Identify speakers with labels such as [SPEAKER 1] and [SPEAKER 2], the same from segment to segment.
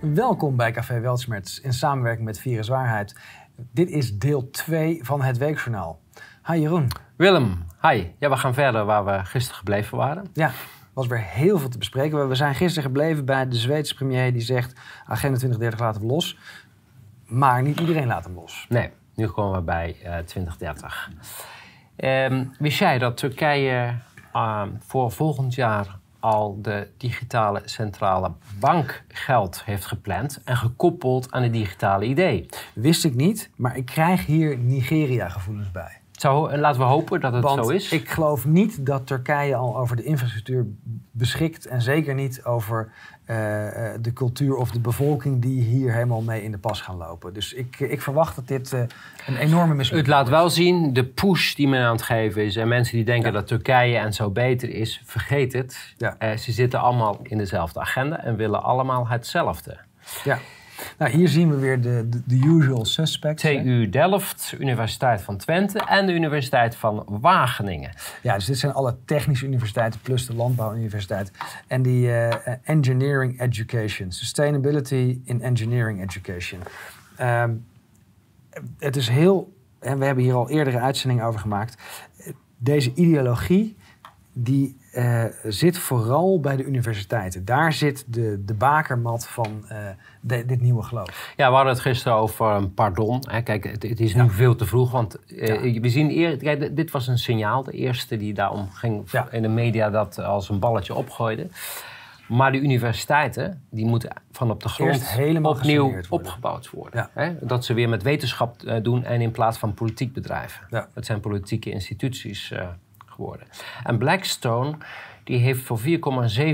[SPEAKER 1] Welkom bij Café Weltschmerz in samenwerking met Virus Waarheid. Dit is deel 2 van het Weekjournaal. Hi Jeroen.
[SPEAKER 2] Willem, hi. Ja, we gaan verder waar we gisteren gebleven waren.
[SPEAKER 1] Ja, was weer heel veel te bespreken. We zijn gisteren gebleven bij de Zweedse premier die zegt... Agenda 2030 laten we los. Maar niet iedereen laat hem los.
[SPEAKER 2] Nee, nu komen we bij uh, 2030. Um, wist jij dat Turkije uh, voor volgend jaar al de digitale centrale bank geld heeft gepland en gekoppeld aan het digitale idee.
[SPEAKER 1] Wist ik niet, maar ik krijg hier Nigeria-gevoelens bij.
[SPEAKER 2] Zo, laten we hopen dat het
[SPEAKER 1] Want
[SPEAKER 2] zo is.
[SPEAKER 1] Ik geloof niet dat Turkije al over de infrastructuur beschikt en zeker niet over uh, de cultuur of de bevolking die hier helemaal mee in de pas gaan lopen. Dus ik, ik verwacht dat dit uh, een enorme mislukking
[SPEAKER 2] Het laat wel zien de push die men aan het geven is. En mensen die denken ja. dat Turkije en zo beter is, vergeet het. Ja. Uh, ze zitten allemaal in dezelfde agenda en willen allemaal hetzelfde.
[SPEAKER 1] Ja. Nou, hier zien we weer de, de, de usual suspects.
[SPEAKER 2] TU hè? Delft, Universiteit van Twente en de Universiteit van Wageningen.
[SPEAKER 1] Ja, dus dit zijn alle technische universiteiten plus de landbouwuniversiteit. En die uh, Engineering Education, Sustainability in Engineering Education. Um, het is heel, en we hebben hier al eerdere uitzendingen over gemaakt. Deze ideologie die uh, zit vooral bij de universiteiten. Daar zit de, de bakermat van uh, de, dit nieuwe geloof.
[SPEAKER 2] Ja, we hadden het gisteren over een pardon. Hè. Kijk, het, het, is nu ja. veel te vroeg, want uh, ja. we zien eer, kijk, dit was een signaal. De eerste die daarom ging ja. in de media dat als een balletje opgooide. Maar de universiteiten, die moeten van op de grond opnieuw worden. opgebouwd worden. Hè? Dat ze weer met wetenschap doen en in plaats van politiek bedrijven. Het zijn politieke instituties geworden. En Blackstone die heeft voor 4,7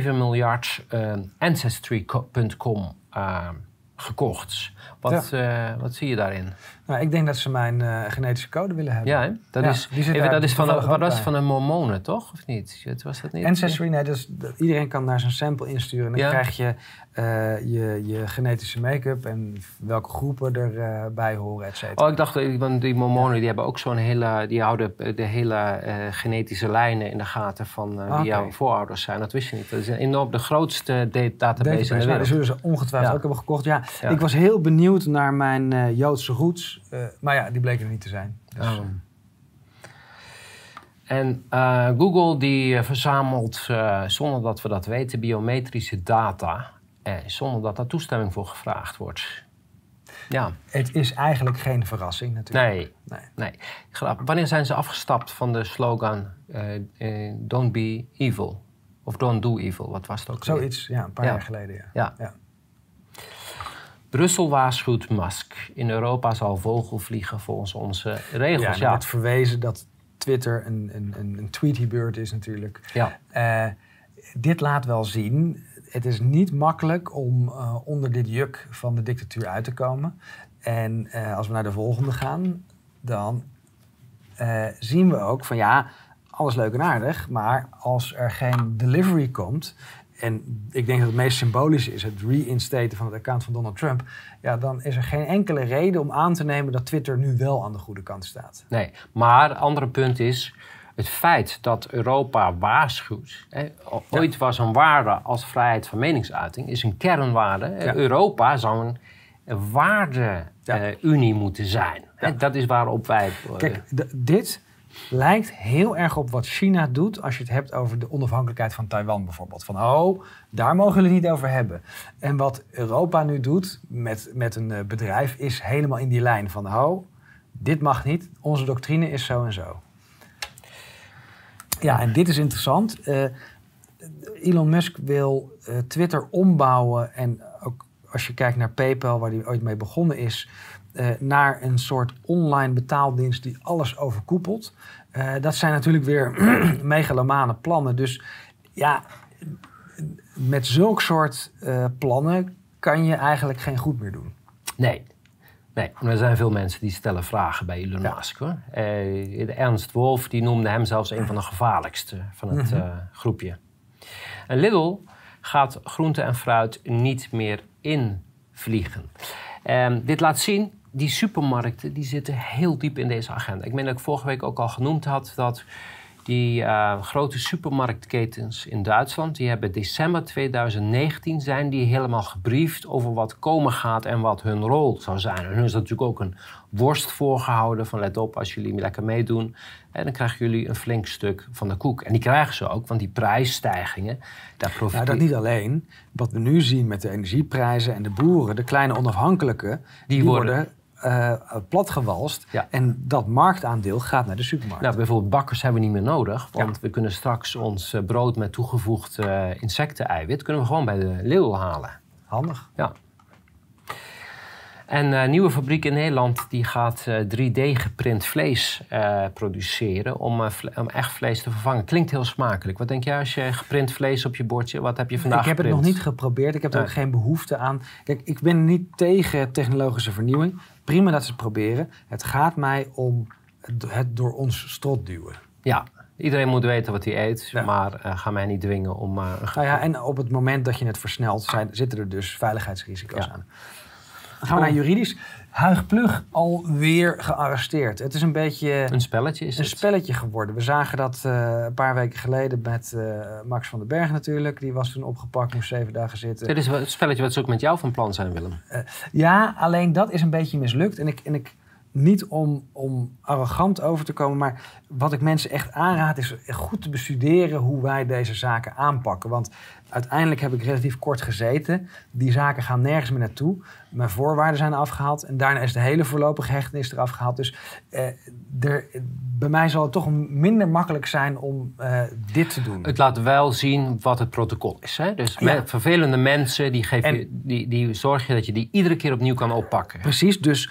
[SPEAKER 2] miljard uh, Ancestry.com uh, gekocht. Wat, ja. uh, wat zie je daarin?
[SPEAKER 1] Nou, ik denk dat ze mijn uh, genetische code willen hebben.
[SPEAKER 2] Ja, hè? dat
[SPEAKER 1] ja,
[SPEAKER 2] is, even, dat is van, de, wat was van de Mormonen, toch? Of niet? Was dat niet?
[SPEAKER 1] Ancestry, nee, dus, iedereen kan daar zijn sample insturen. En dan ja. krijg je, uh, je je genetische make-up en welke groepen erbij horen, et cetera.
[SPEAKER 2] Oh, ik dacht, want die Mormonen die hebben ook zo'n hele, die houden de hele genetische lijnen in de gaten van wie okay. jouw voorouders zijn. Dat wist je niet. Dat is enorm de grootste database, database in de wereld.
[SPEAKER 1] Nou, dat zullen ze ongetwijfeld ook hebben gekocht. Ja, ik was heel benieuwd naar mijn Joodse roots. Maar ja, die bleken er niet te zijn. Dus,
[SPEAKER 2] oh. En Google die verzamelt, zonder dat we dat weten, biometrische data. Zonder dat daar toestemming voor gevraagd wordt. Ja.
[SPEAKER 1] Het is eigenlijk geen verrassing natuurlijk.
[SPEAKER 2] Nee. nee. nee. Wanneer zijn ze afgestapt van de slogan Don't be evil? Of Don't do evil, wat was het ook?
[SPEAKER 1] Zoiets, ja, een paar ja. jaar geleden. Ja.
[SPEAKER 2] ja. ja. Brussel waarschuwt Musk. In Europa zal vogel vliegen volgens onze regels.
[SPEAKER 1] Ja, ja. wordt verwezen dat Twitter een, een, een tweety-beurt is natuurlijk.
[SPEAKER 2] Ja.
[SPEAKER 1] Uh, dit laat wel zien, het is niet makkelijk om uh, onder dit juk van de dictatuur uit te komen. En uh, als we naar de volgende gaan, dan zien we ook van ja, alles leuk en aardig, maar als er geen delivery komt en ik denk dat het meest symbolische is het reinstaten van het account van Donald Trump. Ja, dan is er geen enkele reden om aan te nemen dat Twitter nu wel aan de goede kant staat.
[SPEAKER 2] Nee, maar het andere punt is het feit dat Europa waarschuwt. Hè, ooit ja. was een waarde als vrijheid van meningsuiting, is een kernwaarde. Ja. Europa zou een waarde-unie ja. uh, moeten zijn. Hè, dat is waarop wij. Uh,
[SPEAKER 1] Kijk, dit lijkt heel erg op wat China doet als je het hebt over de onafhankelijkheid van Taiwan bijvoorbeeld. Van oh, daar mogen we het niet over hebben. En wat Europa nu doet met, met een uh, bedrijf is helemaal in die lijn van oh, dit mag niet, onze doctrine is zo en zo. Ja, en dit is interessant. Uh, Elon Musk wil uh, Twitter ombouwen en ook als je kijkt naar PayPal, waar hij ooit mee begonnen is, uh, naar een soort online betaaldienst die alles overkoepelt. Dat zijn natuurlijk weer megalomane plannen. Dus ja, met zulk soort plannen kan je eigenlijk geen goed meer doen.
[SPEAKER 2] Nee. Nee, er zijn veel mensen die stellen vragen bij Elon ja. Musk. Hoor. Uh, Ernst Wolf die noemde hem zelfs een van de gevaarlijkste van het mm -hmm. uh, groepje. En Lidl gaat groente en fruit niet meer invliegen. Um, dit laat zien die supermarkten die zitten heel diep in deze agenda. Ik meen dat ik vorige week ook al genoemd had dat Die uh, grote supermarktketens in Duitsland, die hebben december 2019 zijn die helemaal gebriefd over wat komen gaat en wat hun rol zou zijn. En hun is natuurlijk ook een worst voorgehouden van let op, als jullie lekker meedoen, en dan krijgen jullie een flink stuk van de koek. En die krijgen ze ook, want die prijsstijgingen, daar profiteren...
[SPEAKER 1] Nou, dat niet alleen. Wat we nu zien met de energieprijzen en de boeren, de kleine onafhankelijke, die, worden uh, platgewalst. En dat marktaandeel gaat naar de supermarkt.
[SPEAKER 2] Nou, bijvoorbeeld bakkers hebben we niet meer nodig. Want we kunnen straks ons eh, brood met toegevoegd uh, insecten-eiwit... kunnen we gewoon bij de leeuw halen.
[SPEAKER 1] Handig.
[SPEAKER 2] Ja. En een nieuwe fabriek in Nederland die gaat 3D-geprint vlees produceren om, om, echt vlees te vervangen. Klinkt heel smakelijk. Wat denk jij als je geprint vlees op je bordje, wat heb je vandaag
[SPEAKER 1] Ik heb
[SPEAKER 2] het
[SPEAKER 1] nog niet geprobeerd. Ik heb er ook geen behoefte aan. Kijk, ik ben niet tegen technologische vernieuwing. Prima dat ze het proberen. Het gaat mij om het door ons strot duwen.
[SPEAKER 2] Ja, iedereen moet weten wat hij eet, maar uh, ga mij niet dwingen om... Uh,
[SPEAKER 1] nou ja, en op het moment dat je het versnelt, zijn, zitten er dus veiligheidsrisico's aan. Gaan we naar juridisch. Huig Plug alweer gearresteerd. Het is een beetje...
[SPEAKER 2] Een spelletje is
[SPEAKER 1] Een spelletje geworden. We zagen dat uh, een paar weken geleden met uh, Max van den Berg natuurlijk. Die was toen opgepakt, moest zeven dagen zitten.
[SPEAKER 2] Dit is het spelletje wat ze ook met jou van plan zijn, Willem. Uh,
[SPEAKER 1] ja, alleen dat is een beetje mislukt. En ik, en ik niet om, om arrogant over te komen, maar wat ik mensen echt aanraad is goed te bestuderen hoe wij deze zaken aanpakken. Want uiteindelijk heb ik relatief kort gezeten. Die zaken gaan nergens meer naartoe. Mijn voorwaarden zijn afgehaald en daarna is de hele voorlopige hechtenis eraf gehaald. Dus eh, er, bij mij zal het toch minder makkelijk zijn om eh, dit te doen.
[SPEAKER 2] Het laat wel zien wat het protocol is. Hè? Dus met vervelende mensen, die, geef je, die, die zorg je dat je die iedere keer opnieuw kan oppakken.
[SPEAKER 1] Precies, dus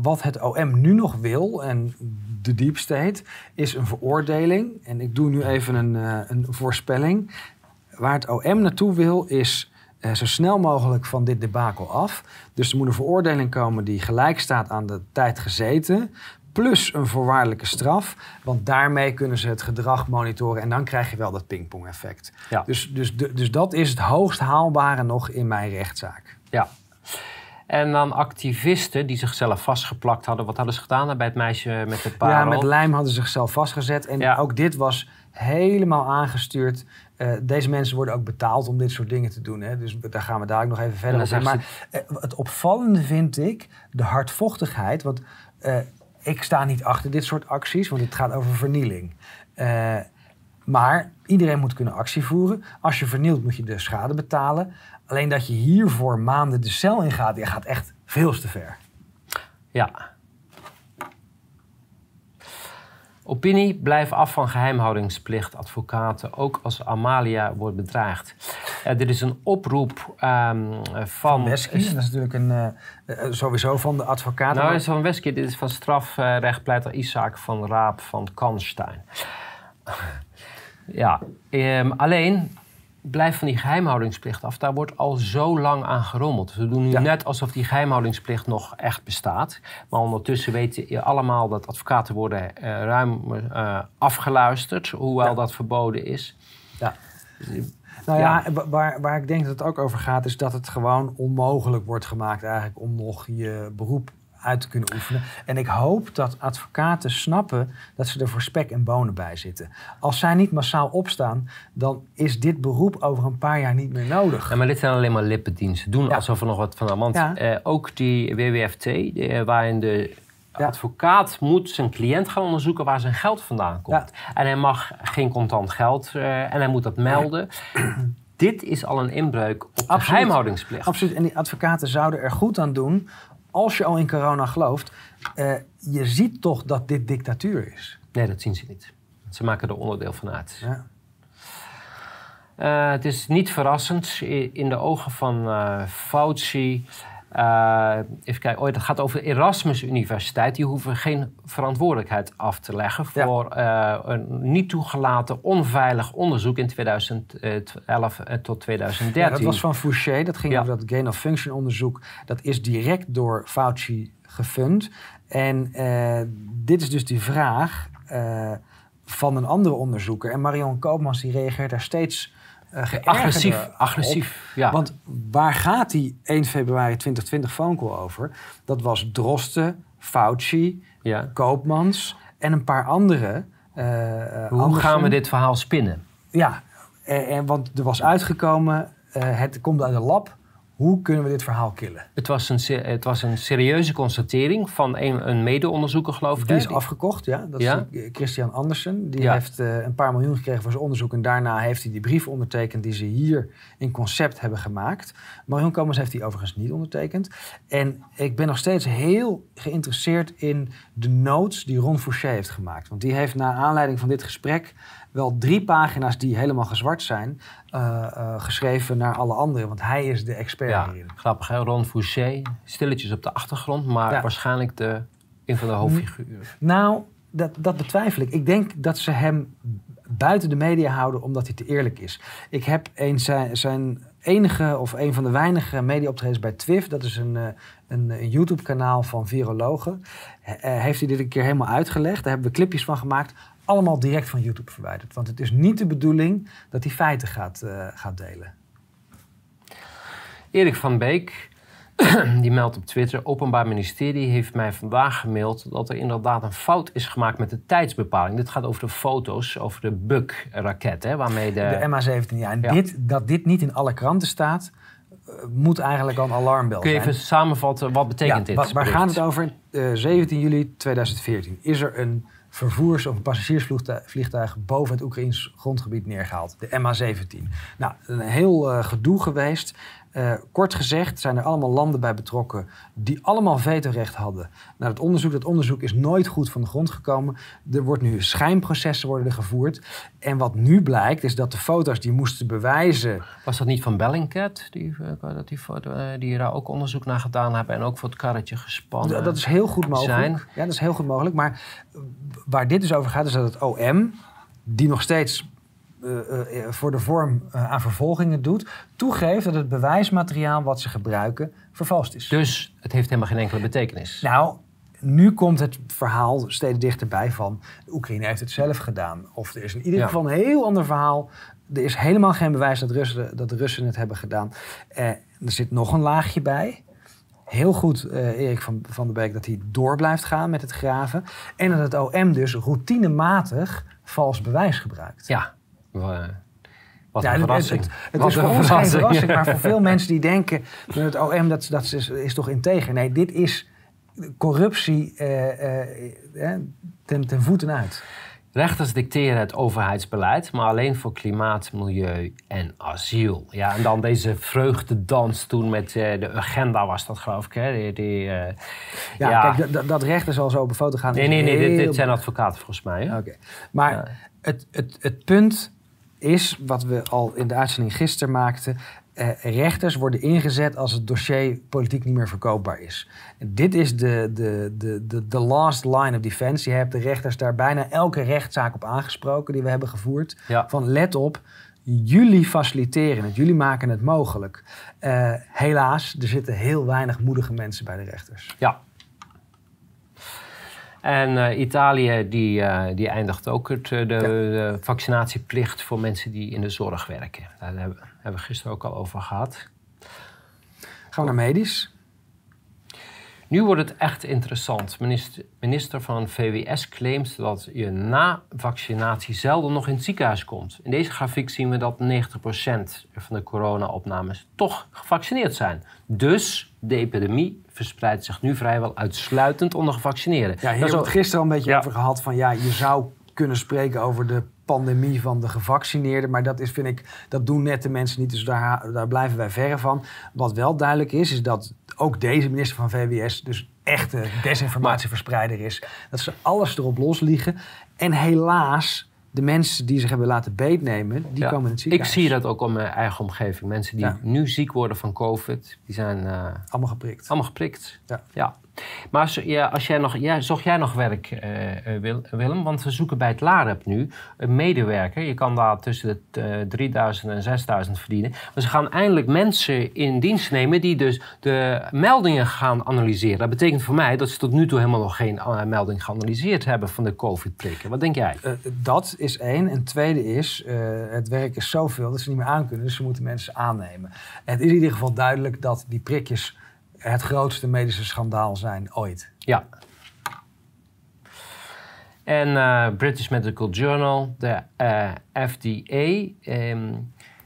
[SPEAKER 1] wat het OM nu nog wil, en de deep state, is een veroordeling. En ik doe nu even een, uh, een voorspelling. Waar het OM naartoe wil, is uh, zo snel mogelijk van dit debakel af. Dus er moet een veroordeling komen die gelijk staat aan de tijd gezeten. Plus een voorwaardelijke straf. Want daarmee kunnen ze het gedrag monitoren. En dan krijg je wel dat pingpong-effect. Ja. Dus, dus, dus dat is het hoogst haalbare nog in mijn rechtszaak.
[SPEAKER 2] Ja, en dan activisten die zichzelf vastgeplakt hadden. Wat hadden ze gedaan bij het meisje met de parel?
[SPEAKER 1] Ja, met lijm hadden ze zichzelf vastgezet. En ook dit was helemaal aangestuurd. Uh, deze mensen worden ook betaald om dit soort dingen te doen. Hè? Dus daar gaan we daar nog even verder op. Maar uh, het opvallende vind ik de hardvochtigheid. Want uh, ik sta niet achter dit soort acties, want het gaat over vernieling. maar iedereen moet kunnen actie voeren. Als je vernielt, moet je de schade betalen. Alleen dat je hiervoor maanden de cel in gaat, je gaat echt veel te ver.
[SPEAKER 2] Ja. Opinie, blijf af van geheimhoudingsplicht, advocaten, ook als Amalia wordt bedreigd. Uh, dit is een oproep um, van... Van
[SPEAKER 1] Wesky, dat is natuurlijk een, uh, uh, sowieso van de advocaten.
[SPEAKER 2] Nou, dit is van Wesky, dit is van strafrechtpleiter Isaac van Raap van Kanstein. ja, um, alleen blijf van die geheimhoudingsplicht af. Daar wordt al zo lang aan gerommeld. We doen nu net alsof die geheimhoudingsplicht nog echt bestaat. Maar ondertussen weten je allemaal dat advocaten worden uh, ruim uh, afgeluisterd, hoewel dat verboden is.
[SPEAKER 1] Ja. Nou ja, waar, waar ik denk dat het ook over gaat, is dat het gewoon onmogelijk wordt gemaakt eigenlijk om nog je beroep uit te kunnen oefenen. En ik hoop dat advocaten snappen dat ze er voor spek en bonen bij zitten. Als zij niet massaal opstaan, dan is dit beroep over een paar jaar niet meer nodig.
[SPEAKER 2] Ja, maar dit zijn alleen maar lippendiensten. Doen alsof er nog wat van ja. eh, ook die WWFT, die, waarin de advocaat moet zijn cliënt gaan onderzoeken waar zijn geld vandaan komt. En hij mag geen contant geld uh, en hij moet dat melden. Dit is al een inbreuk op de geheimhoudingsplicht.
[SPEAKER 1] Absoluut. En die advocaten zouden er goed aan doen als je al in corona gelooft, uh, je ziet toch dat dit dictatuur is.
[SPEAKER 2] Nee, dat zien ze niet. Ze maken er onderdeel van uit. Ja. Uh, het is niet verrassend in de ogen van uh, Fauci uh, even kijken, oh, dat gaat over Erasmus Universiteit. Die hoeven geen verantwoordelijkheid af te leggen voor uh, een niet toegelaten onveilig onderzoek in 2011 eh, tot 2013. Ja,
[SPEAKER 1] dat was van Fouché, dat ging over dat gain of function onderzoek. Dat is direct door Fauci gefund. En uh, dit is dus die vraag van een andere onderzoeker. En Marion Koopmans die reageert daar steeds
[SPEAKER 2] agressief. agressief ja.
[SPEAKER 1] Want waar gaat die 1 februari 2020 phone call over? Dat was Drosten, Fauci, ja. Koopmans en een paar andere
[SPEAKER 2] Hoe gaan we dit verhaal spinnen?
[SPEAKER 1] Ja, en, want er was uitgekomen, het komt uit de lab. Hoe kunnen we dit verhaal killen?
[SPEAKER 2] Het was een, het was een serieuze constatering van een, een mede-onderzoeker, geloof ik.
[SPEAKER 1] Die is afgekocht, ja. Dat is Christian Andersen. Die heeft uh, een paar miljoen gekregen voor zijn onderzoek. En daarna heeft hij die brief ondertekend die ze hier in concept hebben gemaakt. Marion Komers heeft die overigens niet ondertekend. En ik ben nog steeds heel geïnteresseerd in de notes die Ron Fouché heeft gemaakt. Want die heeft na aanleiding van dit gesprek wel drie pagina's die helemaal gezwart zijn, uh, uh, geschreven naar alle anderen. Want hij is de expert
[SPEAKER 2] ja,
[SPEAKER 1] hierin.
[SPEAKER 2] Grappig, hè? Ron Fouché, stilletjes op de achtergrond, maar waarschijnlijk de, een van de hoofdfiguren.
[SPEAKER 1] Nou, dat, dat betwijfel ik. Ik denk dat ze hem buiten de media houden omdat hij te eerlijk is. Ik heb een, zijn, zijn enige of een van de weinige mediaoptredens bij TWIF. Dat is een, eh, een, een YouTube-kanaal van virologen. heeft hij dit een keer helemaal uitgelegd. Daar hebben we clipjes van gemaakt allemaal direct van YouTube verwijderd. Want het is niet de bedoeling dat hij feiten gaat, uh, gaat delen.
[SPEAKER 2] Erik van Beek, die meldt op Twitter... Openbaar Ministerie heeft mij vandaag gemaild... dat er inderdaad een fout is gemaakt met de tijdsbepaling. Dit gaat over de foto's, over de Buk-raket, waarmee de...
[SPEAKER 1] De MH17, ja. En Dit, dat dit niet in alle kranten staat... Eh, moet eigenlijk al een alarmbel
[SPEAKER 2] Kun je even samenvatten, wat betekent
[SPEAKER 1] ja,
[SPEAKER 2] dit?
[SPEAKER 1] Waar gaat het over? Uh, eh, 17 juli 2014 is er een vervoers- of passagiersvliegtuig boven het Oekraïns grondgebied neergehaald. De MH17. Nou, een heel uh, gedoe geweest. Uh, kort gezegd zijn er allemaal landen bij betrokken die allemaal vetorecht hadden. Nou, het onderzoek, dat onderzoek is nooit goed van de grond gekomen. Er wordt nu schijnprocessen worden er gevoerd. En wat nu blijkt is dat de foto's die moesten bewijzen...
[SPEAKER 2] Was dat niet van Bellingcat, die, eh, dat die, foto, die daar ook onderzoek naar gedaan hebben en ook voor het karretje gespannen
[SPEAKER 1] Dat, dat is heel goed mogelijk. Zijn. Ja, dat is heel goed mogelijk. Maar waar dit dus over gaat is dat het OM, die nog steeds voor de vorm aan vervolgingen doet, toegeeft dat het bewijsmateriaal wat ze gebruiken vervalst is.
[SPEAKER 2] Dus het heeft helemaal geen enkele betekenis.
[SPEAKER 1] Nou, nu komt het verhaal steeds dichterbij van de Oekraïne heeft het zelf gedaan. Of er is in ieder geval een heel ander verhaal. Er is helemaal geen bewijs dat, Russen, dat de Russen het hebben gedaan. Eh, er zit nog een laagje bij. Heel goed, uh, Erik van, van der Beek, dat hij door blijft gaan met het graven. En dat het OM dus routinematig vals bewijs gebruikt.
[SPEAKER 2] Ja, wat een verrassing.
[SPEAKER 1] Het, het, is voor ons geen verrassing, maar voor veel mensen die denken... dat het OM dat, dat is, is toch integer. Nee, dit is corruptie uh, ten, ten voeten uit.
[SPEAKER 2] Rechters dicteren het overheidsbeleid, maar alleen voor klimaat, milieu en asiel. Ja, en dan deze vreugdedans toen met de agenda was dat geloof ik. Hè? Die, die
[SPEAKER 1] ja, ja, kijk, dat rechter zal zo op foto gaan.
[SPEAKER 2] Nee, nee, nee, dit, zijn advocaten volgens mij.
[SPEAKER 1] Oké, maar het, het, het punt is, wat we al in de uitzending gisteren maakten... Eh, rechters worden ingezet als het dossier politiek niet meer verkoopbaar is. En dit is de, de, de, de, de last line of defense. Je hebt de rechters daar bijna elke rechtszaak op aangesproken die we hebben gevoerd. Van let op, jullie faciliteren het, jullie maken het mogelijk. Uh, helaas, er zitten heel weinig moedige mensen bij de rechters.
[SPEAKER 2] Ja, en uh, Italië die, uh, die eindigt ook het, de, de, vaccinatieplicht voor mensen die in de zorg werken. Daar hebben, hebben we gisteren ook al over gehad.
[SPEAKER 1] Gaan we naar medisch?
[SPEAKER 2] Nu wordt het echt interessant. Minister, minister van VWS claimt dat je na vaccinatie zelden nog in het ziekenhuis komt. In deze grafiek zien we dat 90% van de corona-opnames toch gevaccineerd zijn. Dus de epidemie verspreidt zich nu vrijwel uitsluitend onder gevaccineerden.
[SPEAKER 1] Ja, hier hebben we het gisteren al een beetje over gehad van ja, je zou kunnen spreken over de pandemie van de gevaccineerden. Maar dat is, vind ik, dat doen net de mensen niet. Dus daar, daar blijven wij verre van. Wat wel duidelijk is, is dat ook deze minister van VWS dus echte desinformatieverspreider is. Dat ze alles erop losliegen. En helaas de mensen die zich hebben laten beetnemen, die komen in het ziekenhuis.
[SPEAKER 2] Ik zie dat ook om mijn eigen omgeving. Mensen die nu ziek worden van COVID, die zijn... Uh,
[SPEAKER 1] allemaal geprikt.
[SPEAKER 2] Allemaal geprikt, ja. ja. Maar als, ja, als jij nog, ja, zocht jij nog werk, uh, Willem? Want we zoeken bij het LAREP nu een medewerker. Je kan daar tussen de 3000 en 6000 verdienen. Maar ze gaan eindelijk mensen in dienst nemen die dus de meldingen gaan analyseren. Dat betekent voor mij dat ze tot nu toe helemaal nog geen melding geanalyseerd hebben van de COVID-prikken. Wat denk jij?
[SPEAKER 1] dat is één. En tweede is, het werk is zoveel dat ze niet meer aankunnen. Dus ze moeten mensen aannemen. het is in ieder geval duidelijk dat die prikjes het grootste medische schandaal zijn ooit.
[SPEAKER 2] Ja. En British Medical Journal, de FDA, ehm,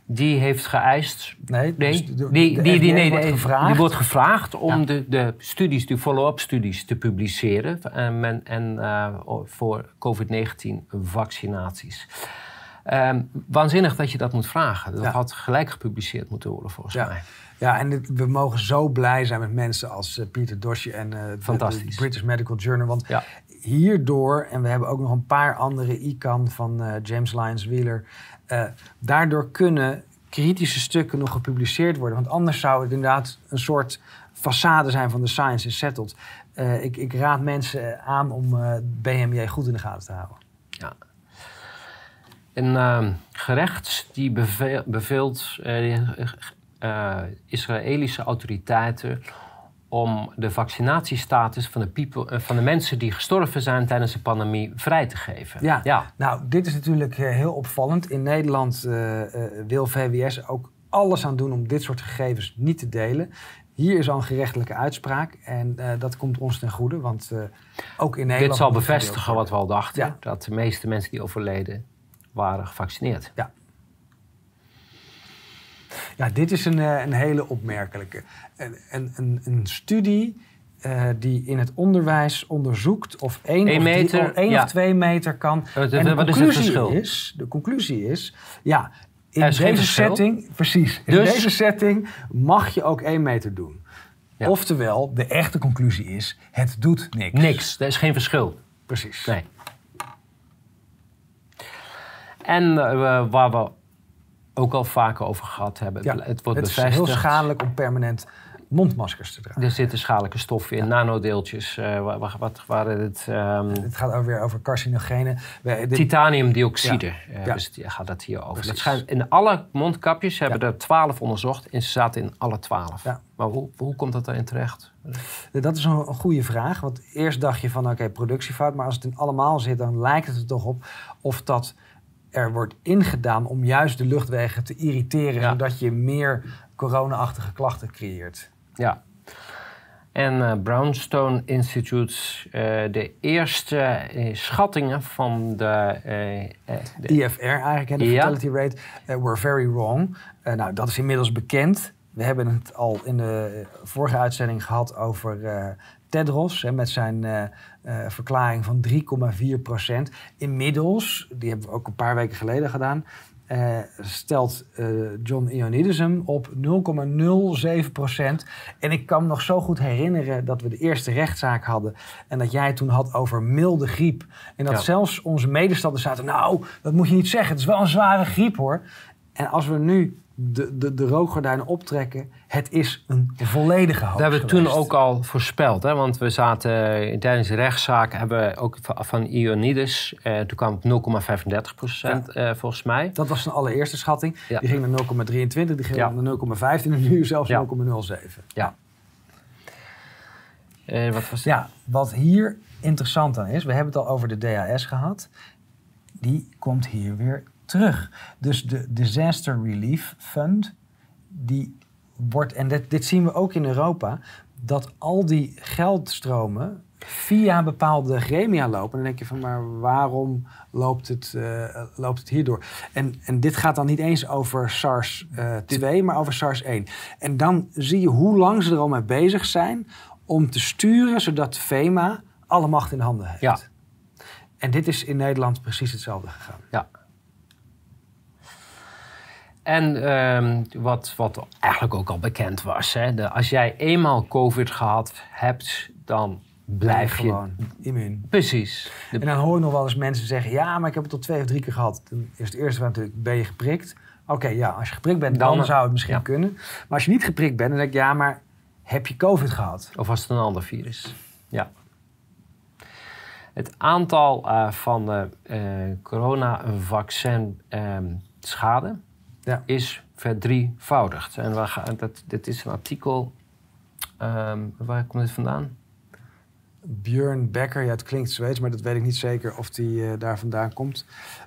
[SPEAKER 2] die heeft geëist.
[SPEAKER 1] Nee,
[SPEAKER 2] nee
[SPEAKER 1] dus
[SPEAKER 2] die, die, die, nee,
[SPEAKER 1] wordt gevraagd.
[SPEAKER 2] die wordt gevraagd om de, de studies, de follow-up studies te publiceren. En, en, en voor COVID-19 vaccinaties. Um, waanzinnig dat je dat moet vragen. Dat had gelijk gepubliceerd moeten worden, volgens
[SPEAKER 1] ja.
[SPEAKER 2] mij.
[SPEAKER 1] Ja, en we mogen zo blij zijn met mensen als uh, Pieter Dosje en uh,
[SPEAKER 2] de,
[SPEAKER 1] British Medical Journal. Want hierdoor, en we hebben ook nog een paar andere ICAN van uh, James Lyons Wheeler, daardoor kunnen kritische stukken nog gepubliceerd worden. Want anders zou het inderdaad een soort façade zijn van de science is settled. ik, ik, raad mensen aan om BMJ goed in de gaten te houden.
[SPEAKER 2] Ja. Een uh, gerecht die beveel, beveelt uh, uh, Israëlische autoriteiten om de vaccinatiestatus van de, people, van de mensen die gestorven zijn tijdens de pandemie vrij te geven.
[SPEAKER 1] Ja, ja. nou, dit is natuurlijk heel opvallend. In Nederland wil VWS ook alles aan doen om dit soort gegevens niet te delen. Hier is al een gerechtelijke uitspraak en uh, dat komt ons ten goede, want uh, ook in Nederland...
[SPEAKER 2] Dit zal bevestigen wat we al dachten, ja. dat de meeste mensen die overleden waren gevaccineerd.
[SPEAKER 1] Ja. Ja, dit is een, een hele opmerkelijke. Een, een, een studie uh, die in het onderwijs onderzoekt of één,
[SPEAKER 2] Eén
[SPEAKER 1] of,
[SPEAKER 2] meter,
[SPEAKER 1] drie, of, één
[SPEAKER 2] ja.
[SPEAKER 1] of twee meter kan.
[SPEAKER 2] Uh,
[SPEAKER 1] en de
[SPEAKER 2] wat is het
[SPEAKER 1] conclusie
[SPEAKER 2] verschil?
[SPEAKER 1] is, de conclusie is, ja, in deze
[SPEAKER 2] verschil.
[SPEAKER 1] setting, precies, in
[SPEAKER 2] Dus-
[SPEAKER 1] deze setting mag je ook één meter doen.
[SPEAKER 2] Ja.
[SPEAKER 1] Oftewel, de echte conclusie is, het doet niks.
[SPEAKER 2] Niks, er is geen verschil.
[SPEAKER 1] Precies.
[SPEAKER 2] Nee. En eh, waar we ook al vaker over gehad hebben,
[SPEAKER 1] Ja,
[SPEAKER 2] het wordt
[SPEAKER 1] het is heel schadelijk om permanent mondmaskers te dragen.
[SPEAKER 2] Er zitten schadelijke stoffen in, nanodeeltjes. eh, wa- wa- wat waren het? ehm,
[SPEAKER 1] Het gaat ook weer over carcinogenen.
[SPEAKER 2] Titaniumdioxide
[SPEAKER 1] Ja.
[SPEAKER 2] eh,
[SPEAKER 1] Ja.
[SPEAKER 2] dus die gaat het hier over. Dat schijnt, in alle mondkapjes hebben er twaalf onderzocht en ze zaten in alle twaalf.
[SPEAKER 1] Ja.
[SPEAKER 2] Maar hoe, hoe komt dat daarin terecht?
[SPEAKER 1] Dat is een, een goede vraag. Want eerst dacht je van oké, productiefout. Maar als het in allemaal zit, dan lijkt het er toch op of dat er wordt ingedaan om juist de luchtwegen te irriteren.
[SPEAKER 2] Ja.
[SPEAKER 1] Zodat je meer corona-achtige klachten creëert.
[SPEAKER 2] Ja. En eh, Brownstone Institute, eh, de eerste eh, schattingen van de, de
[SPEAKER 1] IFR eigenlijk, hè, de
[SPEAKER 2] Ja.
[SPEAKER 1] fatality rate, were very wrong. Nou, dat is inmiddels bekend. We hebben het al in de vorige uitzending gehad over Tedros hè, met zijn eh, eh, verklaring van 3,4 procent. Inmiddels, die hebben we ook een paar weken geleden gedaan, eh, stelt John Ioannidis hem op 0,07 procent. En ik kan me nog zo goed herinneren dat we de eerste rechtszaak hadden en dat jij toen had over milde griep. En dat
[SPEAKER 2] Ja.
[SPEAKER 1] zelfs onze medestanders zaten, nou, dat moet je niet zeggen, het is wel een zware griep hoor. En als we nu de, de, de rookgordijnen optrekken, het is een volledige hoogte.
[SPEAKER 2] Dat hebben we toen ook al voorspeld. Hè? Want we zaten eh, tijdens de rechtszaak hebben we ook van, van Ioannidis. eh, toen kwam het 0,35 procent eh, volgens mij.
[SPEAKER 1] Dat was zijn allereerste schatting.
[SPEAKER 2] Ja.
[SPEAKER 1] Die ging naar 0,23, die ging
[SPEAKER 2] Ja.
[SPEAKER 1] naar 0,15 en nu zelfs
[SPEAKER 2] Ja.
[SPEAKER 1] 0,07.
[SPEAKER 2] Ja. Eh, wat was
[SPEAKER 1] Ja, wat hier interessant aan is, we hebben het al over de DAS gehad. Die komt hier weer terug. Dus de Disaster Relief Fund, die wordt, en dit, dit zien we ook in Europa, dat al die geldstromen via bepaalde gremia lopen. En dan denk je van, maar waarom loopt het, eh, loopt het hierdoor? En, en dit gaat dan niet eens over SARS-2, maar over SARS-1. En dan zie je hoe lang ze er al mee bezig zijn om te sturen, zodat FEMA alle macht in handen heeft.
[SPEAKER 2] Ja.
[SPEAKER 1] En dit is in Nederland precies hetzelfde gegaan.
[SPEAKER 2] Ja. En ehm, wat, wat eigenlijk ook al bekend was. Hè, de, als jij eenmaal COVID gehad hebt, dan blijf je...
[SPEAKER 1] gewoon immuun.
[SPEAKER 2] Precies. De-
[SPEAKER 1] En dan hoor ik nog wel eens mensen zeggen: Ja, maar ik heb het tot twee of drie keer gehad. Dan is het eerste natuurlijk: Ben je geprikt? Oké, ja, als je geprikt bent, dan,
[SPEAKER 2] Dan,
[SPEAKER 1] zou het misschien
[SPEAKER 2] ja.
[SPEAKER 1] kunnen. Maar als je niet geprikt bent, dan denk ik: Ja, maar heb je COVID gehad?
[SPEAKER 2] Of was het een ander virus? Ja. Het aantal eh, van de eh coronavaccin ehm, schade
[SPEAKER 1] Ja.
[SPEAKER 2] is verdrievoudigd. En we gaan, dat, dit is een artikel. ehm, waar komt dit vandaan?
[SPEAKER 1] Björn Becker, ja, het klinkt Zweeds, maar dat weet ik niet zeker of die eh, daar vandaan komt.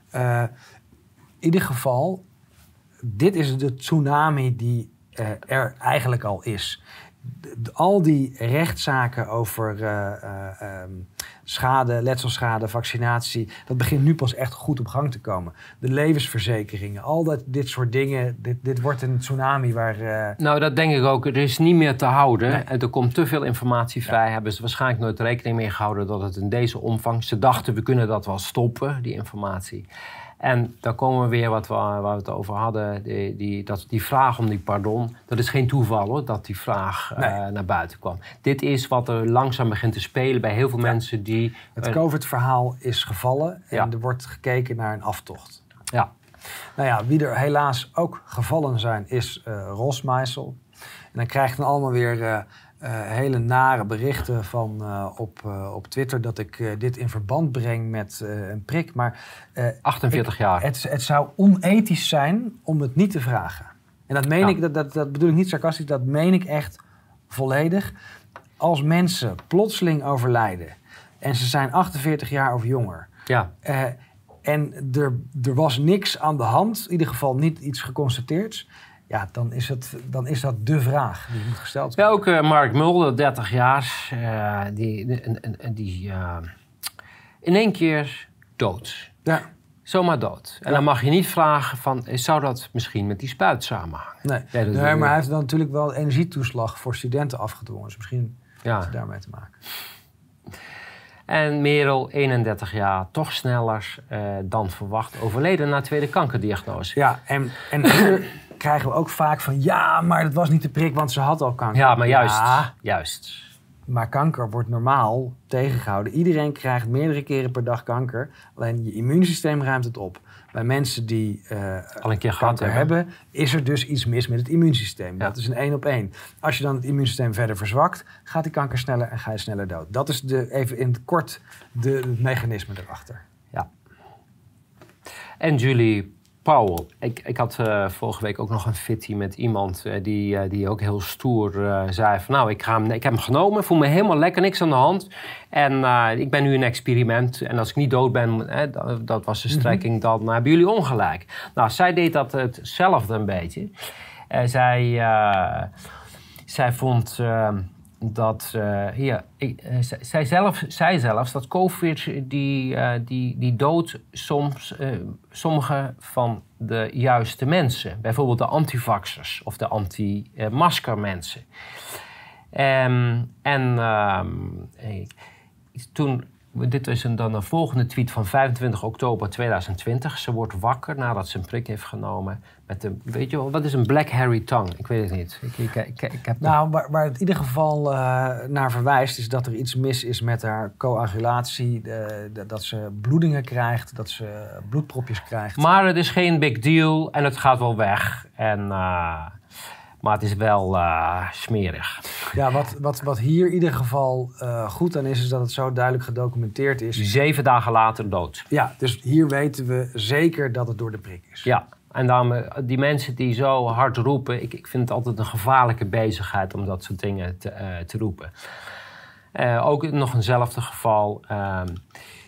[SPEAKER 1] Eh, in ieder geval, dit is de tsunami die eh, er eigenlijk al is. Al die rechtszaken over eh, eh, ehm, schade, letselschade, vaccinatie, dat begint nu pas echt goed op gang te komen. De levensverzekeringen, al dat, dit soort dingen, dit, dit wordt een tsunami waar... Uh...
[SPEAKER 2] Nou, dat denk ik ook. Er is niet meer te houden. En er komt te veel informatie vrij. Hebben ze waarschijnlijk nooit rekening mee gehouden dat het in deze omvang... Ze dachten, we kunnen dat wel stoppen, die informatie. En dan komen we weer wat we, waar we het over hadden. Die, die, dat, die vraag om die pardon. Dat is geen toeval hoor, dat die vraag eh, naar buiten kwam. Dit is wat er langzaam begint te spelen bij heel veel mensen die.
[SPEAKER 1] Het COVID-verhaal is gevallen en er wordt gekeken naar een aftocht.
[SPEAKER 2] Ja.
[SPEAKER 1] Nou ja, wie er helaas ook gevallen zijn, is uh, Rosmeisel. En dan krijgt dan allemaal weer. Uh, hele nare berichten van, uh, op, uh, op Twitter dat ik dit in verband breng met een prik. Maar
[SPEAKER 2] 48 ik, jaar.
[SPEAKER 1] Het, het zou onethisch zijn om het niet te vragen. En dat meen ik, dat, dat, dat bedoel ik niet sarcastisch, dat meen ik echt volledig. Als mensen plotseling overlijden en ze zijn 48 jaar of jonger.
[SPEAKER 2] Ja.
[SPEAKER 1] en er, er was niks aan de hand, in ieder geval niet iets geconstateerd ja, dan is, het, dan is dat de vraag die moet gesteld
[SPEAKER 2] worden. Ja, ook uh, Mark Mulder, 30 jaar, uh, die, die, die uh, in één keer dood.
[SPEAKER 1] Ja.
[SPEAKER 2] Zomaar dood. En dan mag je niet vragen van, zou dat misschien met die spuit samenhangen?
[SPEAKER 1] Nee, nee maar hij heeft dan natuurlijk wel energietoeslag voor studenten afgedwongen. Dus misschien ja. heeft het daarmee te maken.
[SPEAKER 2] En Merel, 31 jaar, toch sneller dan verwacht, overleden na tweede kankerdiagnose.
[SPEAKER 1] Ja, en, en krijgen we ook vaak van ja, maar dat was niet de prik, want ze had al kanker.
[SPEAKER 2] Ja, maar juist. juist.
[SPEAKER 1] Maar kanker wordt normaal tegengehouden. Iedereen krijgt meerdere keren per dag kanker. Alleen je immuunsysteem ruimt het op. Bij mensen die uh,
[SPEAKER 2] al een keer
[SPEAKER 1] kanker hebben, is er dus iets mis met het immuunsysteem. Dat is een één op één. Als je dan het immuunsysteem verder verzwakt, gaat die kanker sneller en ga je sneller dood. Dat is de, even in het kort de, het mechanisme erachter.
[SPEAKER 2] Ja. En Julie Powell. Ik, ik had uh, vorige week ook nog een fitty met iemand uh, die, uh, die ook heel stoer zei van... nou, ik, ga hem, ik heb hem genomen, voel me helemaal lekker, niks aan de hand. En ik ben nu een experiment en als ik niet dood ben, dat, dat, was de mhm. strekking, dan hebben jullie ongelijk. Nou, zij deed dat hetzelfde een beetje. zij, zij vond dat uh, ja, ik, uh, zij, zelf, zij zelfs dat COVID die, uh, die, die dood soms sommige van de juiste mensen. Bijvoorbeeld de antivaxers of de anti-maskermensen. Um, en ehm, toen dit is een, dan een volgende tweet van 25 oktober 2020. Ze wordt wakker nadat ze een prik heeft genomen. Met de, weet je wel, wat is een black hairy tongue? Ik weet het niet. Ik, ik, ik, ik heb
[SPEAKER 1] nou, waar, waar, het in ieder geval uh, naar verwijst... is dat er iets mis is met haar coagulatie. De, de, dat ze bloedingen krijgt, dat ze bloedpropjes krijgt.
[SPEAKER 2] Maar het is geen big deal en het gaat wel weg. En... Uh, maar het is wel uh, smerig.
[SPEAKER 1] Ja, wat, wat, wat hier in ieder geval uh, goed aan is, is dat het zo duidelijk gedocumenteerd is.
[SPEAKER 2] Zeven dagen later dood.
[SPEAKER 1] Ja, dus hier weten we zeker dat het door de prik is.
[SPEAKER 2] Ja, en daarom, eh, die mensen die zo hard roepen, ik, ik vind het altijd een gevaarlijke bezigheid om dat soort dingen te, uh, te roepen. Ook nog eenzelfde geval, ehm,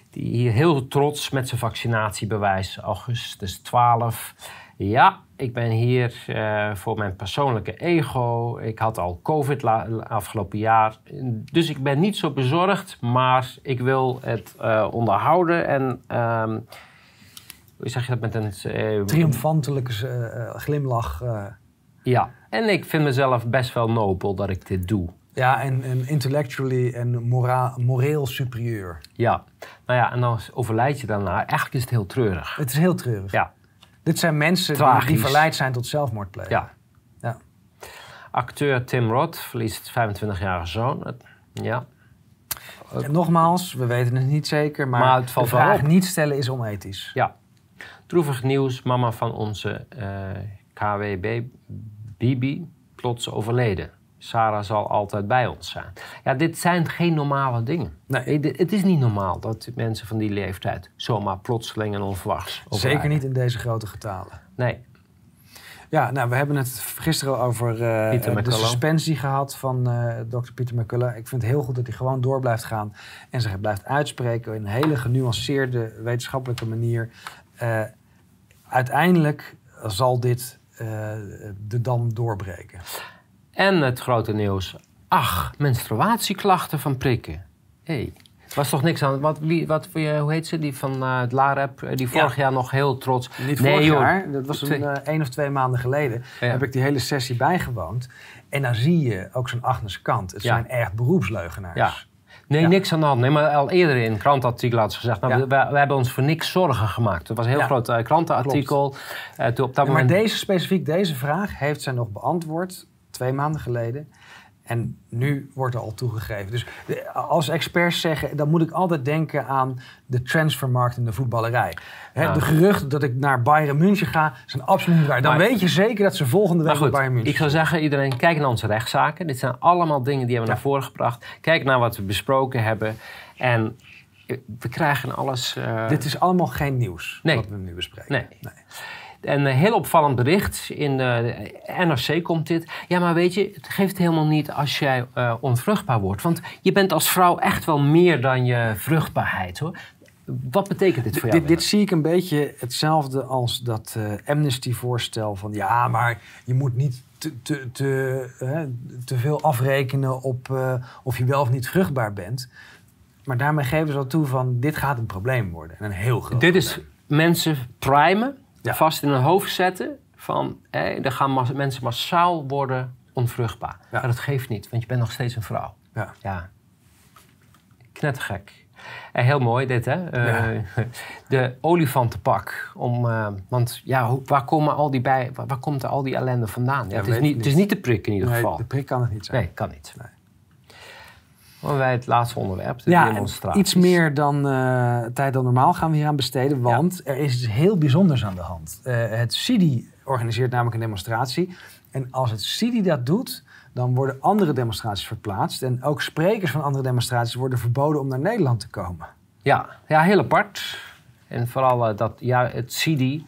[SPEAKER 2] die hier heel trots met zijn vaccinatiebewijs, augustus 12. Ja, ik ben hier uh, voor mijn persoonlijke ego. Ik had al COVID afgelopen jaar. Dus ik ben niet zo bezorgd, maar ik wil het uh, onderhouden. En um, hoe zeg je dat met een...
[SPEAKER 1] Uh, Triomfantelijke glimlach.
[SPEAKER 2] Ja, en ik vind mezelf best wel nobel dat ik dit doe.
[SPEAKER 1] Ja, en, en intellectually en mora moreel superieur.
[SPEAKER 2] Ja, nou ja, en dan overlijd je daarna. Eigenlijk is het heel treurig.
[SPEAKER 1] Het is heel treurig.
[SPEAKER 2] Ja.
[SPEAKER 1] Dit zijn mensen die, die, verleid zijn tot zelfmoordplegen.
[SPEAKER 2] Ja.
[SPEAKER 1] ja.
[SPEAKER 2] Acteur Tim Roth verliest 25-jarige zoon. Ja.
[SPEAKER 1] En nogmaals, we weten het niet zeker, maar,
[SPEAKER 2] maar het valt
[SPEAKER 1] de vraag niet stellen is onethisch.
[SPEAKER 2] Ja. Droevig nieuws, mama van onze uh, KWB, Bibi, plots overleden. Sarah zal altijd bij ons zijn. Ja, dit zijn geen normale dingen. Nee. Het is niet normaal dat mensen van die leeftijd zomaar plotseling en onverwachts
[SPEAKER 1] Zeker niet in deze grote getalen.
[SPEAKER 2] Nee.
[SPEAKER 1] Ja, nou, we hebben het gisteren over uh, de suspensie gehad van uh, dokter Pieter McCullough. Ik vind het heel goed dat hij gewoon door blijft gaan en zich blijft uitspreken in een hele genuanceerde wetenschappelijke manier. Uh, uiteindelijk zal dit de dam doorbreken.
[SPEAKER 2] En het grote nieuws. Ach, menstruatieklachten van prikken. Hé, hey, was toch niks aan. Wat, wie, wat, hoe heet ze? Die van uh, het LAREP, die vorig jaar nog heel trots.
[SPEAKER 1] Niet vorig jaar, dat was een, uh, één of twee maanden geleden. Heb ik die hele sessie bijgewoond. En dan zie je ook zo'n Agnes Kant. Het zijn echt beroepsleugenaars.
[SPEAKER 2] Ja. Nee, niks aan de hand. Nee, maar al eerder in een krantartikel had ze gezegd... Nou, we, hebben ons voor niks zorgen gemaakt. Het was een heel groot uh, krantenartikel.
[SPEAKER 1] Uh, op dat moment... Maar deze specifiek, deze vraag heeft zij nog beantwoord... twee maanden geleden. En nu wordt er al toegegeven. Dus als experts zeggen, dan moet ik altijd denken aan de transfermarkt in de voetballerij. De geruchten dat ik naar Bayern München ga, zijn absoluut niet waar. Dan weet je zeker dat ze volgende week bij Bayern München
[SPEAKER 2] Ik zou zeggen, iedereen, kijk naar onze rechtszaken. Dit zijn allemaal dingen die hebben we naar voren gebracht. Kijk naar wat we besproken hebben. En we krijgen alles...
[SPEAKER 1] Uh... Dit is allemaal geen nieuws, wat we nu bespreken.
[SPEAKER 2] nee. nee. Een heel opvallend bericht. In de NRC komt dit. Ja, maar weet je, het geeft helemaal niet als jij uh, onvruchtbaar wordt. Want je bent als vrouw echt wel meer dan je vruchtbaarheid hoor. Wat betekent dit voor jou?
[SPEAKER 1] Dit, dit zie ik een beetje hetzelfde als dat uh, Amnesty-voorstel van ja, maar je moet niet te, te, te, te veel afrekenen op uh, of je wel of niet vruchtbaar bent. Maar daarmee geven ze al toe van dit gaat een probleem worden. En een heel groot
[SPEAKER 2] Dit is mensen primen vast in hun hoofd zetten van hé, er gaan mensen massaal worden onvruchtbaar. Ja. Maar dat geeft niet, want je bent nog steeds een vrouw. Ja. ja. Knettergek. En heel mooi dit, hè? Uh, de olifantenpak. Om, uh, want ja, waar, komen al die bij, waar, waar komt al die ellende vandaan? Ja, het, is niet, het is niet de prik in ieder
[SPEAKER 1] nee,
[SPEAKER 2] geval.
[SPEAKER 1] de prik kan het niet zijn.
[SPEAKER 2] Nee, kan niet. Nee. Wij het laatste onderwerp, de ja,
[SPEAKER 1] Iets meer dan uh, tijd dan normaal gaan we hier aan besteden. Want er is iets heel bijzonders aan de hand. Uh, het CIDI organiseert namelijk een demonstratie. En als het CIDI dat doet, dan worden andere demonstraties verplaatst. En ook sprekers van andere demonstraties worden verboden om naar Nederland te komen.
[SPEAKER 2] Ja, ja heel apart. En vooral uh, dat, ja, het CIDI.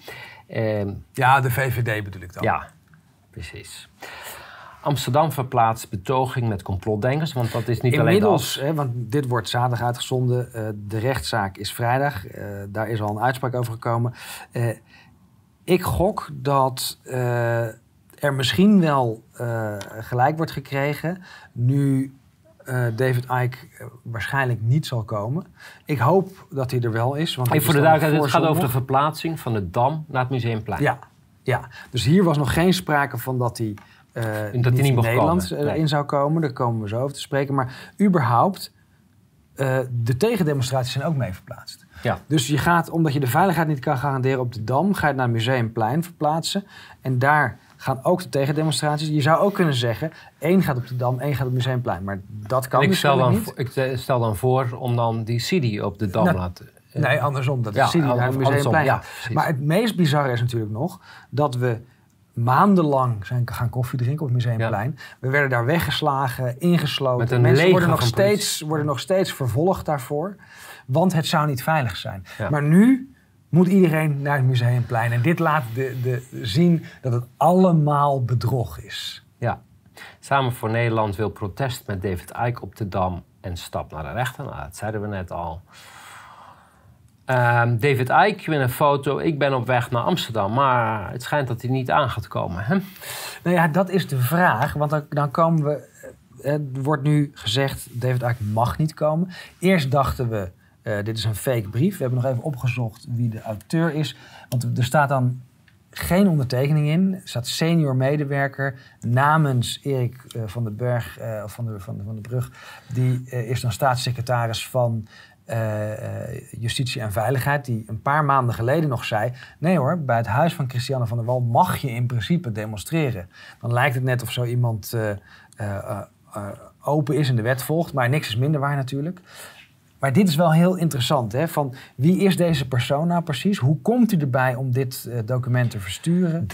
[SPEAKER 1] Ehm, ja, de VVD bedoel ik dan.
[SPEAKER 2] Ja, precies. Amsterdam verplaatst betoging met complotdenkers, want dat is niet
[SPEAKER 1] Inmiddels,
[SPEAKER 2] alleen
[SPEAKER 1] dat. want dit wordt zaterdag uitgezonden. Uh, de rechtszaak is vrijdag. Uh, daar is al een uitspraak over gekomen. Uh, ik gok dat er misschien wel gelijk wordt gekregen nu David Icke waarschijnlijk niet zal komen. Ik hoop dat hij er wel is.
[SPEAKER 2] Want voor de duidelijkheid, het gaat over de verplaatsing van de Dam naar het Museumplein.
[SPEAKER 1] Ja, ja, dus hier was nog geen sprake van dat hij uh, dat niet, niet in Nederland eh, in zou komen. Daar komen we zo over te spreken. Maar überhaupt, uh, de tegendemonstraties zijn ook mee verplaatst. Ja. Dus je gaat, omdat je de veiligheid niet kan garanderen op de Dam, ga je naar het Museumplein verplaatsen. En daar gaan ook de tegendemonstraties. Je zou ook kunnen zeggen, één gaat op de Dam, één gaat op het Museumplein. Maar dat kan ik stel
[SPEAKER 2] dan,
[SPEAKER 1] niet.
[SPEAKER 2] Ik stel dan voor om dan die CD op de Dam nou, laten...
[SPEAKER 1] Nee, andersom. Dat de CD naar het Museumplein ja, Maar het meest bizarre is natuurlijk nog dat we maandenlang zijn gaan koffie drinken op het Museumplein. We werden daar weggeslagen, ingesloten. Mensen worden nog, steeds, worden nog steeds vervolgd daarvoor. Want het zou niet veilig zijn. Maar nu moet iedereen naar het Museumplein. En dit laat de, de, zien dat het allemaal bedrog is.
[SPEAKER 2] Ja. Samen voor Nederland wil protest met David Icke op de Dam en stap naar de rechter. Nou, dat zeiden we net al. Ehm, David Icke met een foto. Ik ben op weg naar Amsterdam, maar het schijnt dat hij niet aan gaat komen. Hè?
[SPEAKER 1] Nou ja, dat is de vraag. Want dan, komen we. Eh, er wordt nu gezegd: David Icke mag niet komen. Eerst dachten we. Uh, dit is een fake brief. We hebben nog even opgezocht wie de auteur is. Want er staat dan geen ondertekening in. Er staat senior medewerker namens Erik van den Berg, uh, van, de, van, de, van de Brug. Die is dan staatssecretaris van Justitie en Veiligheid, die een paar maanden geleden nog zei: nee hoor, bij het huis van Christiane van der Wal mag je in principe demonstreren. Dan lijkt het net of zo iemand uh, open is en de wet volgt, maar niks is minder waar natuurlijk. Maar dit is wel heel interessant. Hè? Van wie is deze persoon nou precies? Hoe komt u erbij om dit document te versturen?